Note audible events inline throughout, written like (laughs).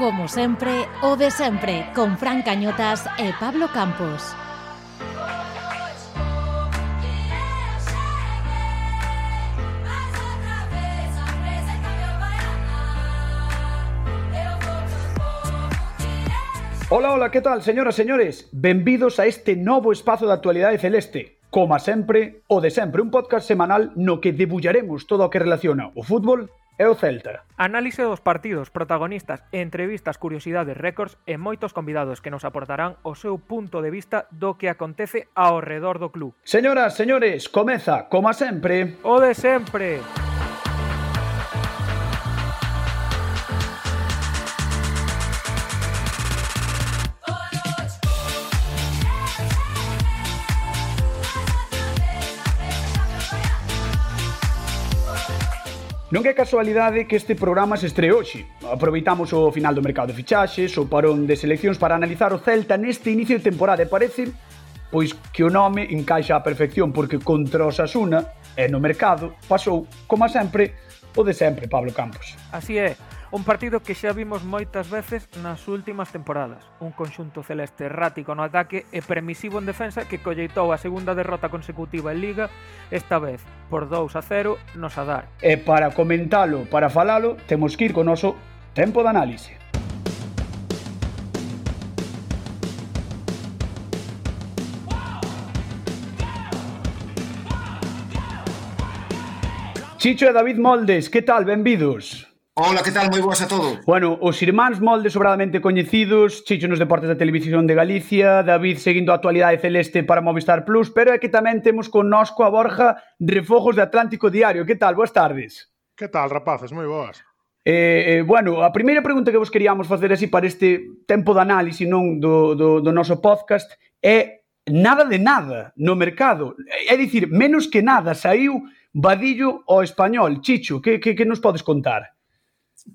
Como sempre, o de sempre, con Fran Cañotas e Pablo Campos. Ola, ola, que tal, señoras señores? Benvidos a este novo espazo de actualidade celeste. Como sempre, o de sempre, un podcast semanal no que debullaremos todo o que relaciona o fútbol e o Celta. Análise dos partidos, protagonistas, entrevistas, curiosidades, récords e moitos convidados que nos aportarán o seu punto de vista do que acontece ao redor do club. Señoras, señores, comeza, como sempre, o de sempre. Non é casualidade que este programa se estree hoxe. Aproveitamos o final do mercado de fichaxes, o parón de seleccións para analizar o Celta neste inicio de temporada e parece pois que o nome encaixa á perfección porque contra o Sasuna e no mercado pasou, como sempre, o de sempre Pablo Campos. Así é, Un partido que xa vimos moitas veces nas últimas temporadas. Un conxunto celeste errático no ataque e permisivo en defensa que colleitou a segunda derrota consecutiva en Liga, esta vez por 2 a 0 no Sadar. E para comentalo, para falalo, temos que ir con oso tempo de análise. Chicho e David Moldes, que tal? Benvidos. Hola, que tal? Moi boas a todos. Bueno, os irmáns molde sobradamente coñecidos, Chicho nos deportes da televisión de Galicia, David seguindo a actualidade celeste para Movistar Plus, pero é que tamén temos connosco a Borja Refojos de Atlántico Diario. Que tal? Boas tardes. Que tal, rapaces? Moi boas. Eh, eh, bueno, a primeira pregunta que vos queríamos facer así para este tempo de análise non do, do, do noso podcast é nada de nada no mercado. É dicir, menos que nada saiu Vadillo ao español. Chicho, que, que, que nos podes contar?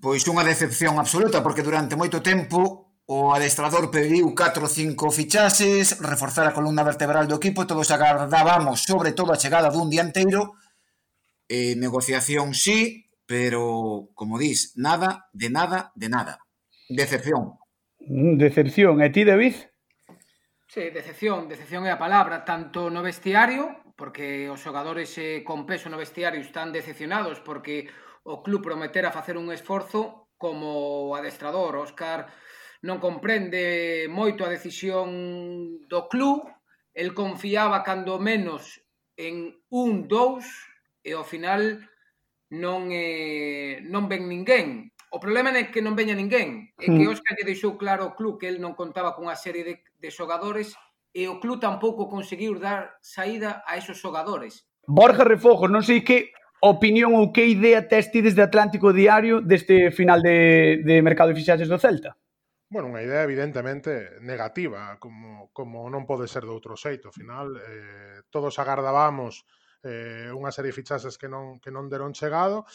pois unha decepción absoluta, porque durante moito tempo o adestrador pediu 4 ou 5 fichases, reforzar a columna vertebral do equipo, todos agardábamos sobre todo a chegada dun dianteiro, eh, negociación sí, pero, como dis, nada, de nada, de nada. Decepción. Mm, decepción. E ti, David? Sí, decepción. Decepción é a palabra, tanto no vestiario, porque os xogadores eh, con peso no vestiario están decepcionados porque o club prometera facer un esforzo como o adestrador. Óscar non comprende moito a decisión do club, el confiaba cando menos en un, dous, e ao final non, eh, non ven ninguén. O problema é que non veña ninguén. É que hmm. Óscar lle deixou claro ao club que el non contaba cunha serie de, de xogadores e o club tampouco conseguiu dar saída a esos xogadores. Borja Refojo, non sei que opinión ou que idea tes ti desde Atlántico Diario deste final de, de mercado de fichaxes do Celta? Bueno, unha idea evidentemente negativa, como, como non pode ser de outro xeito. Ao final, eh, todos agardábamos eh, unha serie de fichaxes que non, que non deron chegado,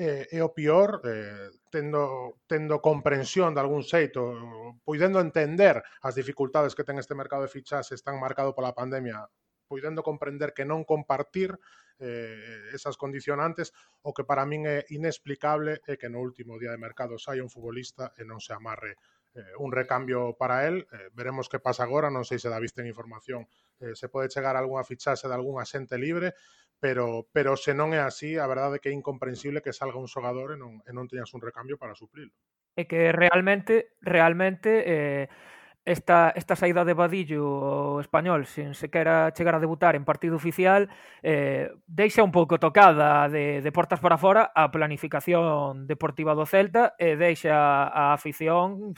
eh, e o pior, eh, tendo, tendo comprensión de algún xeito, puidendo entender as dificultades que ten este mercado de fichaxes tan marcado pola pandemia puidendo comprender que non compartir eh, esas condicionantes o que para min é inexplicable é que no último día de mercado saia un futbolista e non se amarre eh, un recambio para el. Eh, veremos que pasa agora, non sei se David ten información, eh, se pode chegar a algunha fichaxe de algún asente libre, pero pero se non é así, a verdade é que é incomprensible que salga un xogador e non, e non teñas un recambio para suplilo. É que realmente, realmente, eh, esta, esta saída de Vadillo ao español sen sequera chegar a debutar en partido oficial eh, deixa un pouco tocada de, de portas para fora a planificación deportiva do Celta e deixa a afición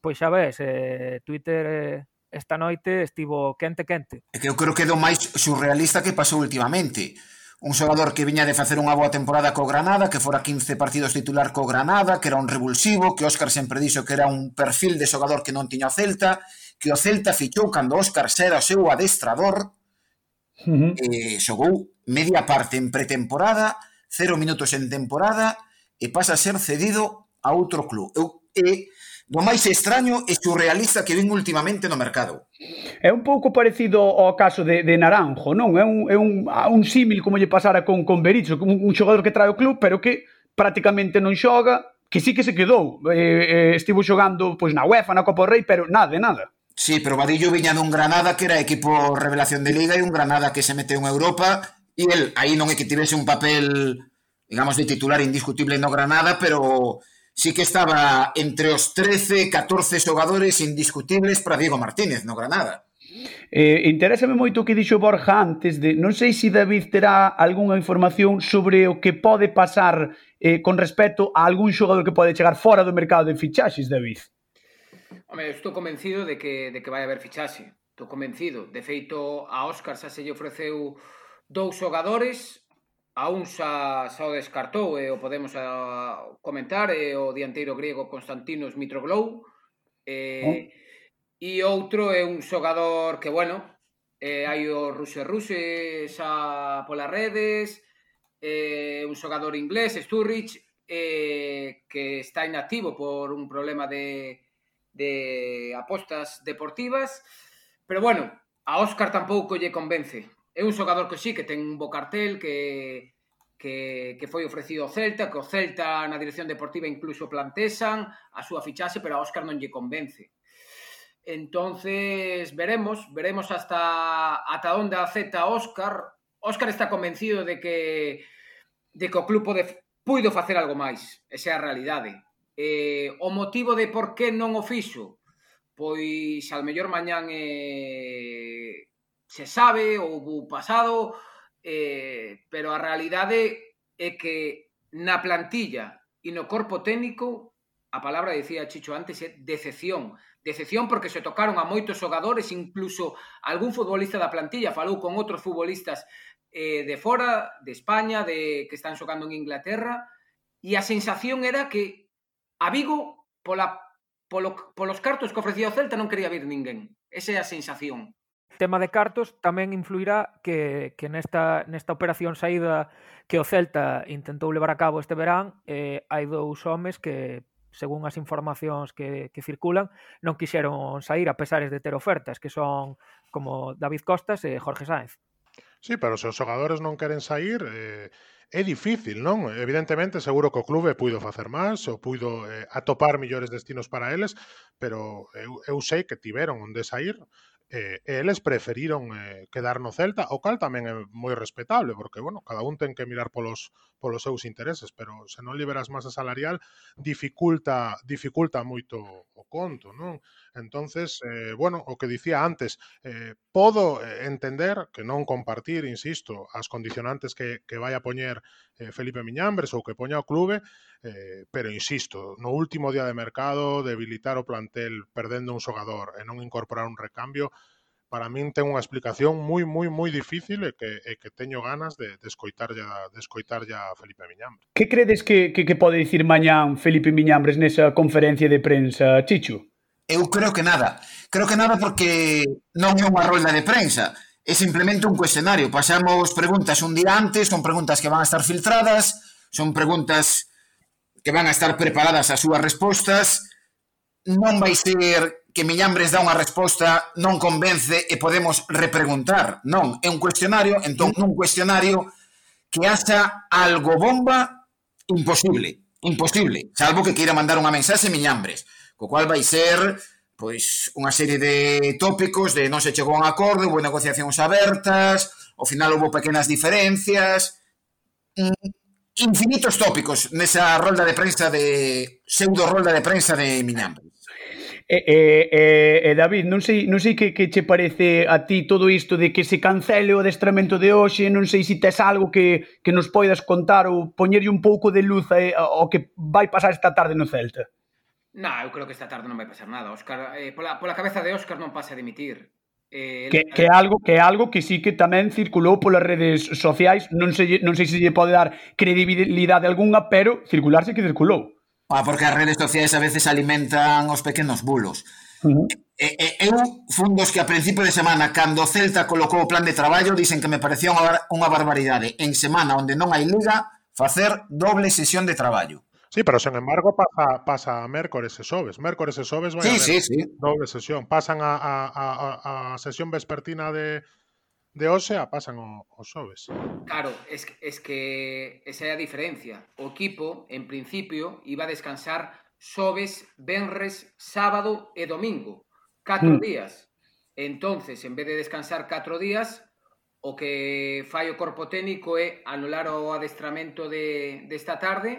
pois xa ves, eh, Twitter eh, esta noite estivo quente quente. É que eu creo que é do máis surrealista que pasou últimamente un xogador que viña de facer unha boa temporada co Granada, que fora 15 partidos titular co Granada, que era un revulsivo, que Óscar sempre dixo que era un perfil de xogador que non tiña o Celta, que o Celta fichou cando Óscar era o seu adestrador, uh -huh. e xogou media parte en pretemporada, cero minutos en temporada, e pasa a ser cedido a outro club. Eu, e do máis extraño e surrealista que vin últimamente no mercado. É un pouco parecido ao caso de, de Naranjo, non? É un, é un, un símil como lle pasara con, con Berizzo, un, un xogador que trae o club, pero que prácticamente non xoga, que sí que se quedou. Eh, eh, estivo xogando pois na UEFA, na Copa do Rei, pero nada de nada. Sí, pero Vadillo viña dun Granada que era equipo revelación de Liga e un Granada que se meteu en Europa e el aí non é que tivese un papel, digamos, de titular indiscutible no Granada, pero sí que estaba entre os 13 14 xogadores indiscutibles para Diego Martínez no Granada. Eh, interésame moito o que dixo Borja antes de non sei se David terá algunha información sobre o que pode pasar eh, con respecto a algún xogador que pode chegar fora do mercado de fichaxes, David. Home, estou convencido de que, de que vai haber fichaxe. Estou convencido. De feito, a Óscar xa se lle ofreceu dous xogadores, a un xa, xa o descartou e o podemos a, comentar é o dianteiro griego Constantinos Mitroglou eh, oh. e outro é un xogador que bueno eh, hai o Ruse Ruse xa polas redes eh, un xogador inglés Sturridge eh, que está inactivo por un problema de, de apostas deportivas pero bueno, a Óscar tampouco lle convence é un xogador que sí, que ten un bo cartel, que, que, que foi ofrecido ao Celta, que o Celta na dirección deportiva incluso plantesan a súa fichaxe, pero a Óscar non lle convence. Entonces, veremos, veremos hasta ata onde acepta Óscar. Óscar está convencido de que de que o club pode, puido facer algo máis, esa é a realidade. Eh, o motivo de por que non o fixo, pois al mellor mañán eh, se sabe, houve pasado, eh, pero a realidade é que na plantilla e no corpo técnico, a palabra decía Chicho antes, é decepción. Decepción porque se tocaron a moitos xogadores, incluso algún futbolista da plantilla falou con outros futbolistas eh, de fora, de España, de que están xogando en Inglaterra, e a sensación era que a Vigo, pola, polo, polos cartos que ofrecía o Celta, non quería vir ninguén. Esa é a sensación tema de cartos tamén influirá que, que nesta, nesta operación saída que o Celta intentou levar a cabo este verán eh, hai dous homes que según as informacións que, que circulan non quixeron sair a pesares de ter ofertas que son como David Costas e Jorge Sáenz Sí, pero se os xogadores non queren sair eh, é difícil, non? Evidentemente, seguro que o clube puido facer máis, ou puido eh, atopar millores destinos para eles, pero eu, eu sei que tiveron onde sair, eh, e eles preferiron eh, quedar no Celta, o cal tamén é moi respetable, porque, bueno, cada un ten que mirar polos, polos seus intereses, pero se non liberas masa salarial dificulta dificulta moito o conto, non? Entonces, eh, bueno, o que dicía antes, eh, podo eh, entender que non compartir, insisto, as condicionantes que, que vai a poñer eh, Felipe Miñambres ou que poña o clube, eh, pero insisto, no último día de mercado, debilitar o plantel perdendo un xogador e non incorporar un recambio, para min ten unha explicación moi moi moi difícil e que, e que teño ganas de, de escoitarlla de escoitarlla a Felipe Miñambres. Que credes que, que, que pode dicir mañán Felipe Miñambres nesa conferencia de prensa, Chicho? Eu creo que nada. Creo que nada porque non é unha rolda de prensa. É simplemente un cuestionario. Pasamos preguntas un día antes, son preguntas que van a estar filtradas, son preguntas que van a estar preparadas as súas respostas. Non vai ser que Miñambres dá unha resposta non convence e podemos repreguntar. Non, é un cuestionario, entón nun cuestionario que haxa algo bomba imposible, imposible, salvo que queira mandar unha mensaxe Miñambres, co cual vai ser pois unha serie de tópicos de non se chegou a un acordo, houve negociacións abertas, ao final hubo pequenas diferencias, mm, infinitos tópicos nesa rolda de prensa de pseudo rolda de prensa de Miñambres. E, e, e, David, non sei, non sei que, que che parece a ti todo isto de que se cancele o adestramento de hoxe, non sei se tes algo que, que nos poidas contar ou poñerlle un pouco de luz ao que vai pasar esta tarde no Celta. Na, eu creo que esta tarde non vai pasar nada. Óscar, eh, pola, pola cabeza de Óscar non pasa a dimitir. Eh, que, que, é algo, que é algo que sí que tamén circulou polas redes sociais, non sei, non sei se lle pode dar credibilidade algunha, pero circularse que circulou. Ah, porque as redes sociais a veces alimentan os pequenos bulos. Uh -huh. E, e, eu fun dos que a principio de semana, cando o Celta colocou o plan de traballo, dicen que me parecía unha barbaridade. En semana onde non hai liga, facer doble sesión de traballo. Sí, pero sen embargo pasa, pasa a mércores e sobes. Mércores e sobes vai sí, a haber sí, sí. doble sesión. Pasan a, a, a, a sesión vespertina de, de hoxe a pasan o, o xoves. Claro, es, es que esa é a diferencia. O equipo, en principio, iba a descansar xoves, venres, sábado e domingo. Catro mm. días. Entonces, en vez de descansar catro días, o que fai o corpo técnico é anular o adestramento de, desta de tarde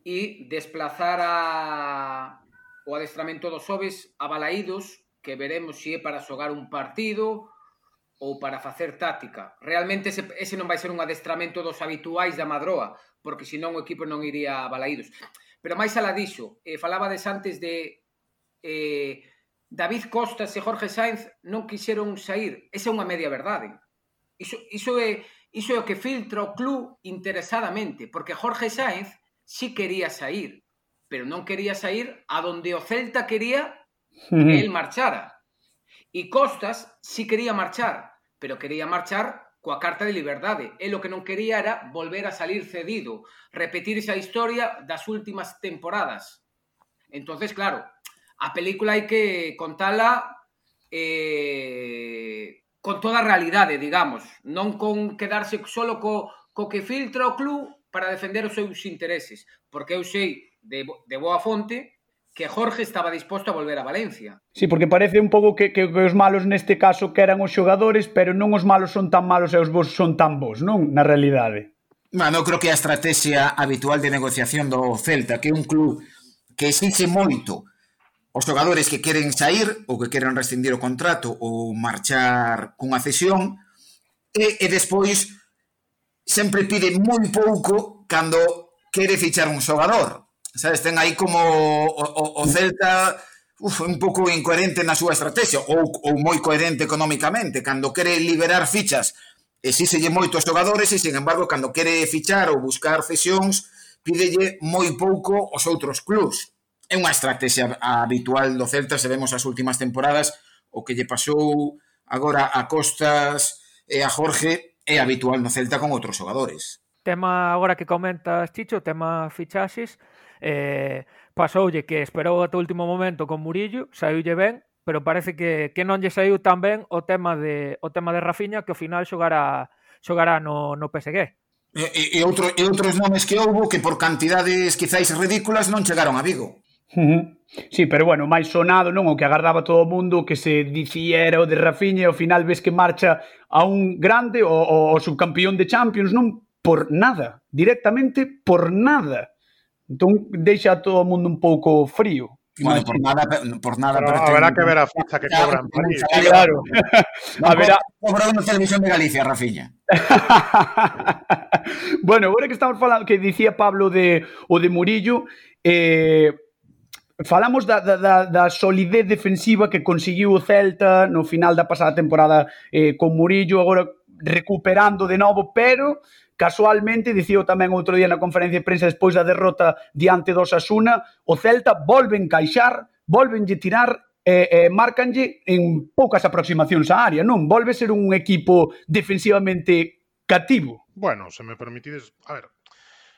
e desplazar a, o adestramento dos xoves a Balaídos, que veremos se é para xogar un partido ou para facer táctica. Realmente ese, ese non vai ser un adestramento dos habituais da Madroa, porque senón o equipo non iría a balaídos. Pero máis alá diso, eh, falabades antes de eh, David Costas e Jorge Sainz non quixeron sair. Esa é unha media verdade. Iso, iso, é, iso é o que filtra o club interesadamente, porque Jorge Sainz si sí quería sair, pero non quería sair a donde o Celta quería que el marchara. E Costas si sí quería marchar, pero quería marchar coa carta de liberdade. E o que non quería era volver a salir cedido, repetir a historia das últimas temporadas. Entonces, claro, a película hai que contala eh, con toda a realidade, digamos, non con quedarse solo co, co que filtra o club para defender os seus intereses, porque eu sei de, de boa fonte que Jorge estaba disposto a volver a Valencia. Sí, porque parece un pouco que, que, que os malos neste caso que eran os xogadores, pero non os malos son tan malos e os bons son tan bons, non? Na realidade. Bueno, creo que a estrategia habitual de negociación do Celta, que é un club que exixe moito os xogadores que queren sair ou que queren rescindir o contrato ou marchar cunha cesión e, e despois sempre pide moi pouco cando quere fichar un xogador sabes, ten aí como o, o, o Celta uf, un pouco incoherente na súa estrategia ou, ou moi coherente economicamente cando quere liberar fichas exíxelle moitos xogadores e, sin embargo, cando quere fichar ou buscar cesións pídelle moi pouco aos outros clubs. É unha estrategia habitual do Celta, se vemos as últimas temporadas, o que lle pasou agora a Costas e a Jorge é habitual no Celta con outros xogadores. Tema agora que comentas, Chicho, tema fichaxes, Eh, pasoulle que esperou ata o último momento con Murillo, saiulle ben, pero parece que, que non lle saiu tan ben o tema de, o tema de Rafinha que ao final xogará, xogará no, no PSG. E, e, e, outro, e outros nomes que houbo que por cantidades quizáis ridículas non chegaron a Vigo. Uh -huh. Sí, pero bueno, máis sonado non o que agardaba todo o mundo que se dicía era o de Rafinha e ao final ves que marcha a un grande o, o, o subcampeón de Champions non por nada, directamente por nada. Entón, deixa todo o mundo un pouco frío. Bueno, por nada, por nada pero pretendo. haberá que ver a ficha que cobran París. Claro. No, haberá... cobra una televisión de Galicia, Rafiña. (laughs) bueno, agora que estamos falando que dicía Pablo de o de Murillo, eh, falamos da, da, da solidez defensiva que conseguiu o Celta no final da pasada temporada eh, con Murillo, agora recuperando de novo, pero Casualmente, dicío tamén outro día na conferencia de prensa despois da derrota diante do Sasuna, o Celta volve encaixar, volvenlle tirar e, eh, eh, marcanlle en poucas aproximacións á área, non? Volve ser un equipo defensivamente cativo. Bueno, se me permitides, a ver,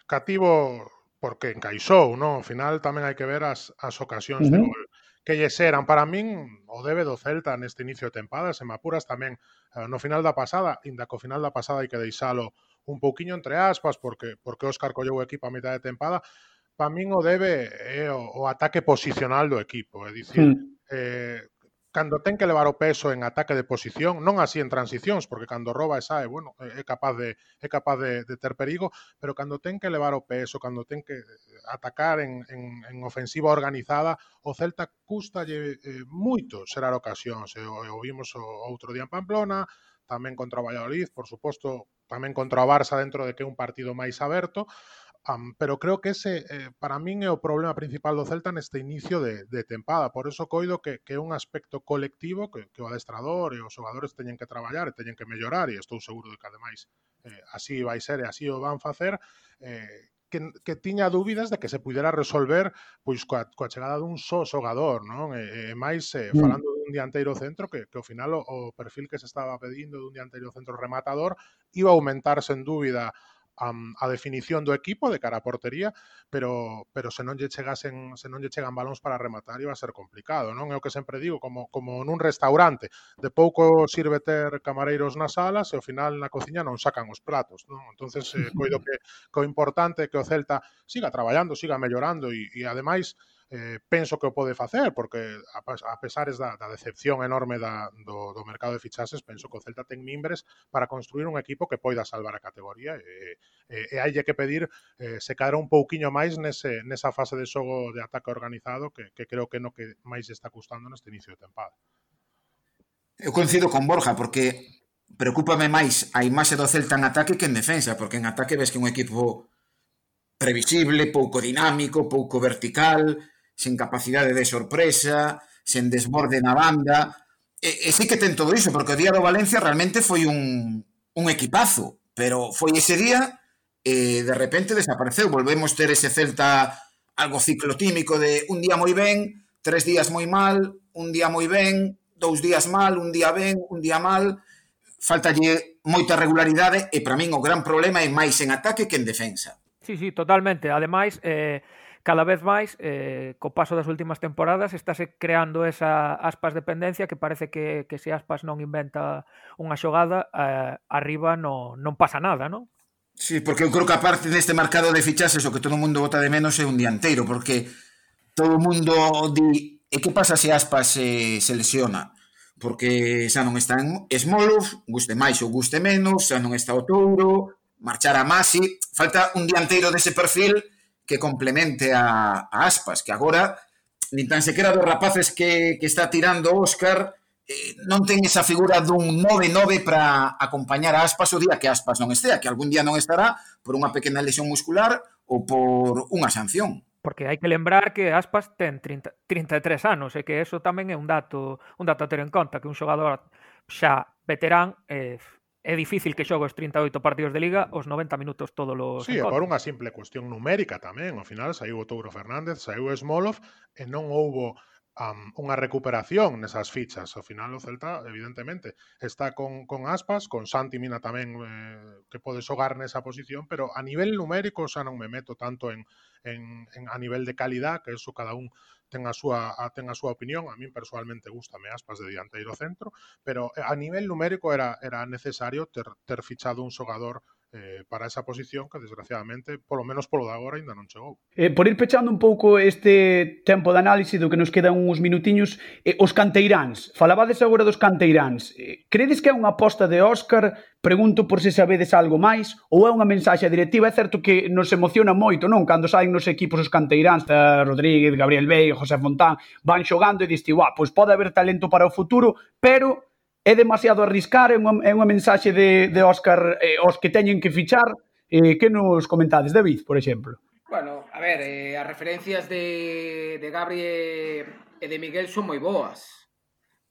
cativo porque encaixou, non? Ao final tamén hai que ver as, as ocasións uh -huh. de gol que lle eran. Para min, o debe do Celta neste inicio de tempada, se me apuras tamén eh, no final da pasada, inda co final da pasada hai que deixalo un pouquiño entre aspas, porque porque Óscar colleu o equipo a mitad de tempada, pa min o debe é o, o ataque posicional do equipo, é dicir, mm. eh, cando ten que levar o peso en ataque de posición, non así en transicións, porque cando roba e sae, bueno, é capaz de é capaz de, de ter perigo, pero cando ten que levar o peso, cando ten que eh, atacar en, en, en ofensiva organizada, o Celta custalle eh, moito xerar ocasións. E, o, o vimos o, outro día en Pamplona, tamén contra o Valladolid, por suposto, tamén contra o Barça dentro de que é un partido máis aberto, Um, pero creo que ese, eh, para min, é o problema principal do Celta neste inicio de, de tempada. Por eso coido que, que é un aspecto colectivo que, que o adestrador e os xogadores teñen que traballar e teñen que mellorar, e estou seguro de que, ademais, eh, así vai ser e así o van facer, eh, que, que tiña dúbidas de que se pudera resolver pois coa, coa chegada dun só xogador, non? E, e máis eh, mm. falando un dianteiro centro que, que ao final o, o perfil que se estaba pedindo dun dianteiro centro rematador iba a aumentar sen dúbida a, a definición do equipo de cara a portería, pero pero se non lle chegasen se non lle chegan balóns para rematar iba a ser complicado, non? É o que sempre digo, como como nun restaurante, de pouco sirve ter camareiros nas salas e ao final na cociña non sacan os platos, non? Entonces, eh, coido (laughs) que co importante é que o Celta siga traballando, siga mellorando e, e ademais eh, penso que o pode facer, porque a, a pesares da, da decepción enorme da, do, do mercado de fichases, penso que o Celta ten mimbres para construir un equipo que poida salvar a categoría e, e, e hai que pedir eh, se cadra un pouquiño máis nese, nesa fase de xogo de ataque organizado que, que creo que no que máis está custando neste inicio de tempada. Eu coincido con Borja, porque preocúpame máis a imaxe do Celta en ataque que en defensa, porque en ataque ves que un equipo previsible, pouco dinámico, pouco vertical, sen capacidade de sorpresa, sen desborde na banda. E, e sí que ten todo iso, porque o día do Valencia realmente foi un, un equipazo, pero foi ese día e de repente desapareceu. Volvemos ter ese Celta algo ciclotímico de un día moi ben, tres días moi mal, un día moi ben, dous días mal, un día ben, un día mal. Faltalle moita regularidade e para min o gran problema é máis en ataque que en defensa. Sí, sí, totalmente. Ademais, eh, cada vez máis, eh, co paso das últimas temporadas, estáse creando esa aspas dependencia que parece que, que se aspas non inventa unha xogada, eh, arriba no, non pasa nada, non? Sí, porque eu creo que aparte neste mercado de fichaxes o que todo o mundo vota de menos é un dianteiro, porque todo o mundo di e que pasa se Aspas se, se lesiona? Porque xa non está en Smolov, guste máis ou guste menos, xa non está o Touro, marchar a Masi, falta un dianteiro dese perfil que complemente a, a Aspas, que agora nin tan sequera dos rapaces que, que está tirando Óscar eh, non ten esa figura dun 9-9 para acompañar a Aspas o día que Aspas non estea, que algún día non estará por unha pequena lesión muscular ou por unha sanción. Porque hai que lembrar que Aspas ten 30, 33 anos e que eso tamén é un dato un dato a ter en conta, que un xogador xa veterán eh, é difícil que xogues 38 partidos de liga os 90 minutos todos os Sí, por unha simple cuestión numérica tamén. Ao final saiu o Touro Fernández, saiu Smolov e non houbo um, unha recuperación nesas fichas. Ao final o Celta, evidentemente, está con, con aspas, con Santi Mina tamén eh, que pode xogar nesa posición, pero a nivel numérico xa non me meto tanto en, en, en a nivel de calidad, que eso cada un ten a súa a, ten a súa opinión, a min persoalmente gustame Aspas de dianteiro centro, pero eh, a nivel numérico era era necesario ter, ter fichado un xogador eh, para esa posición que desgraciadamente, polo menos polo de agora, ainda non chegou. Eh, por ir pechando un pouco este tempo de análise do que nos quedan uns minutiños, eh, os canteiráns, falabades agora dos canteiráns, eh, credes que é unha aposta de Óscar? Pregunto por se sabedes algo máis, ou é unha mensaxe directiva? É certo que nos emociona moito, non? Cando saen nos equipos os canteiráns, eh, Rodríguez, Gabriel Veiga, José Fontán, van xogando e diste, pois pode haber talento para o futuro, pero é demasiado arriscar, é unha, é unha mensaxe de, de Óscar eh, os que teñen que fichar, eh, que nos comentades, David, por exemplo? Bueno, a ver, eh, as referencias de, de Gabri e de Miguel son moi boas,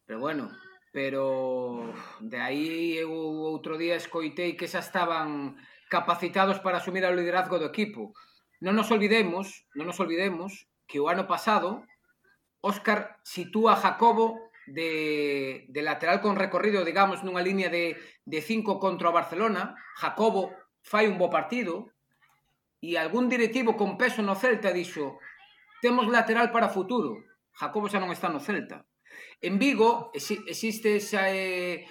pero bueno, pero de aí eu outro día escoitei que xa estaban capacitados para asumir o liderazgo do equipo. Non nos olvidemos, non nos olvidemos que o ano pasado Óscar sitúa a Jacobo de, de lateral con recorrido, digamos, nunha línea de, de cinco contra o Barcelona, Jacobo fai un bo partido, e algún directivo con peso no Celta dixo temos lateral para futuro, Jacobo xa non está no Celta. En Vigo existe esa, eh,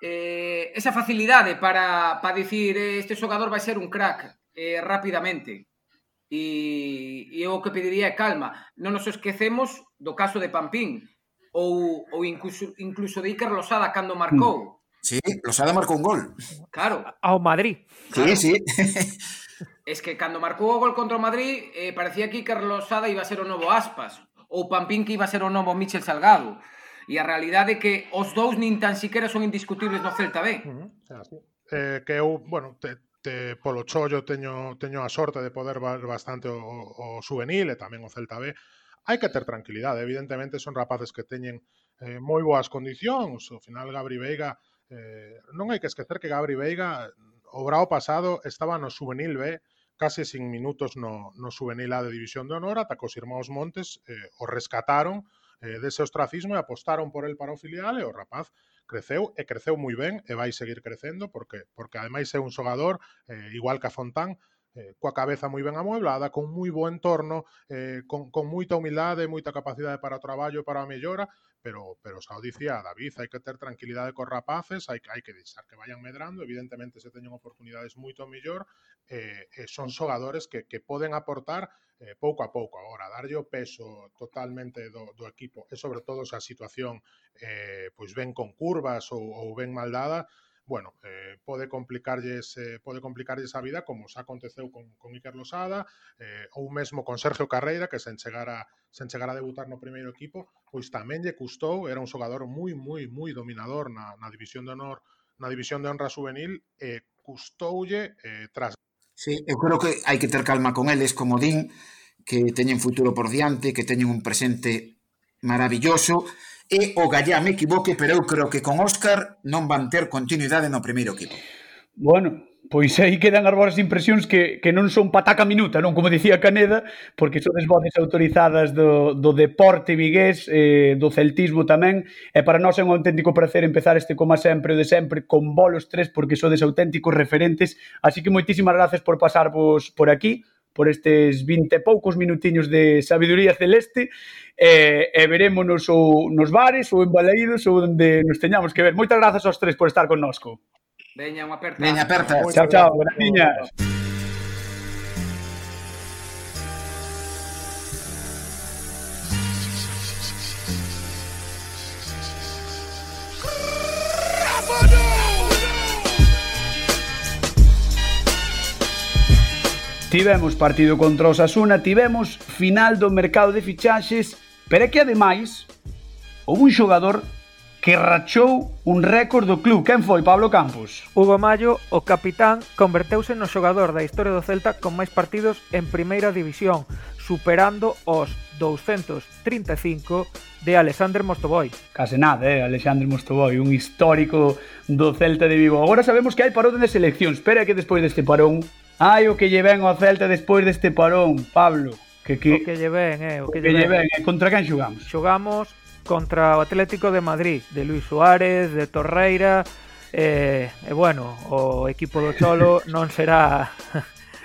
eh, esa facilidade para, para dicir eh, este xogador vai ser un crack eh, rapidamente. E, e o que pediría é calma. Non nos esquecemos do caso de Pampín, ou, ou incluso, incluso de Iker Losada cando marcou. Mm. Sí, Losada marcou un gol. Claro. Ao Madrid. Claro. Sí, sí. es que cando marcou o gol contra o Madrid eh, parecía que Iker Losada iba a ser o novo Aspas ou Pampín que iba a ser o novo Michel Salgado. E a realidade é que os dous nin tan siquera son indiscutibles no Celta B. Mm-hmm. Ah, uh -huh. eh, que eu, bueno, te, te, polo chollo teño, teño a sorte de poder ver bastante o, o, o juvenil e tamén o Celta B hai que ter tranquilidade. Evidentemente son rapaces que teñen eh, moi boas condicións. Ao final Gabri Veiga eh, non hai que esquecer que Gabri Veiga o brao pasado estaba no juvenil B case sin minutos no, no juvenil A de División de Honor ata que os irmãos Montes eh, o rescataron eh, dese ostracismo e apostaron por el para o filial e o rapaz creceu e creceu moi ben e vai seguir crecendo porque porque ademais é un xogador eh, igual que a Fontán eh, coa cabeza moi ben amueblada, con moi bo entorno, eh, con, con moita humildade, moita capacidade para o traballo e para a mellora, pero, pero xa o dicía David, hai que ter tranquilidade cos rapaces, hai, hai que deixar que vayan medrando, evidentemente se teñen oportunidades moito mellor, eh, eh, son xogadores que, que poden aportar eh, pouco a pouco. Agora, darlle o peso totalmente do, do equipo e sobre todo se a situación eh, pois ben con curvas ou, ou ben maldada, bueno, eh, pode complicarlles eh, pode complicarlles a vida como xa aconteceu con, con Iker Losada eh, ou mesmo con Sergio Carreira que sen chegar a, sen chegar a debutar no primeiro equipo pois tamén lle custou, era un xogador moi, moi, moi dominador na, na división de honor na división de honra juvenil e eh, custoulle eh, tras Sí, eu creo que hai que ter calma con eles, como din, que teñen futuro por diante, que teñen un presente maravilloso, e o Gallá me equivoque, pero eu creo que con Óscar non van ter continuidade no primeiro equipo. Bueno, pois aí quedan as vosas impresións que, que non son pataca minuta, non como dicía Caneda, porque son as voces autorizadas do, do deporte vigués, eh, do celtismo tamén, e para nós é un auténtico placer empezar este como sempre o de sempre con bolos tres, porque sodes auténticos referentes, así que moitísimas gracias por pasarvos por aquí, por estes 20 e poucos minutiños de sabiduría celeste e, e verémonos ou nos bares ou en Balaídos ou onde nos teñamos que ver. Moitas grazas aos tres por estar connosco. Veña, unha aperta. Veña, aperta. Chao, chao. Graciñas. Tivemos partido contra o Sasuna, tivemos final do mercado de fichaxes, pero é que ademais houve un xogador que rachou un récord do club. Quen foi, Pablo Campos? Hugo Mayo, o capitán, converteuse no xogador da historia do Celta con máis partidos en primeira división, superando os 235 de Alexander Mostoboy. Case nada, eh, Alexander Mostoboy, un histórico do Celta de Vigo. Agora sabemos que hai parón de seleccións, pero é que despois deste parón Ai, o que lle ven ao Celta despois deste parón, Pablo. Que, que... O que lle ven, eh, o que, o que lle ven. Eh, contra quen xogamos? Xogamos contra o Atlético de Madrid, de Luis Suárez, de Torreira, eh, e bueno, o equipo do Cholo (laughs) non será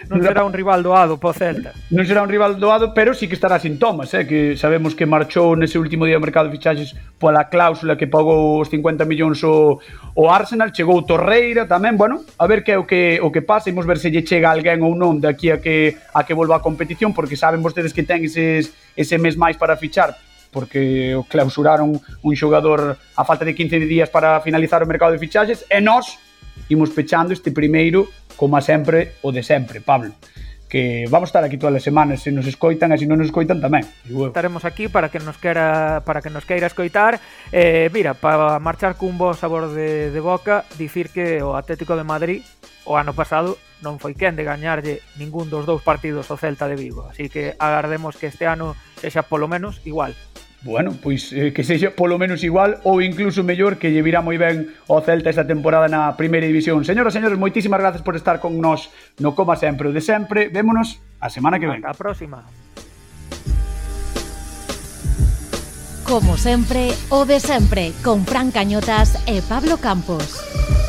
non será un rival doado para o Celta. Non será un rival doado, pero sí que estará sin Thomas, eh, que sabemos que marchou nese último día do mercado de fichaxes pola cláusula que pagou os 50 millóns o, o Arsenal, chegou Torreira tamén, bueno, a ver que é o que o que pasa, imos ver se lle chega alguén ou non de aquí a que a que volva a competición, porque saben vostedes que ten eses, ese mes máis para fichar, porque clausuraron un xogador a falta de 15 días para finalizar o mercado de fichaxes. E nós imos pechando este primeiro, como sempre, o de sempre, Pablo que vamos estar aquí todas as semanas se nos escoitan e se non nos escoitan tamén. Estaremos aquí para que nos quera para que nos queira escoitar. Eh, mira, para marchar cun bo sabor de, de boca, dicir que o Atlético de Madrid o ano pasado non foi quen de gañarlle ningún dos dous partidos ao Celta de Vigo, así que agardemos que este ano sexa polo menos igual bueno, pois eh, que sexa polo menos igual ou incluso mellor que lle virá moi ben ao Celta esta temporada na primeira división. Señoras e señores, moitísimas grazas por estar con nós no Coma Sempre o de sempre. Vémonos a semana que ven. Hasta a próxima. Como sempre, o de sempre, con Fran Cañotas e Pablo Campos.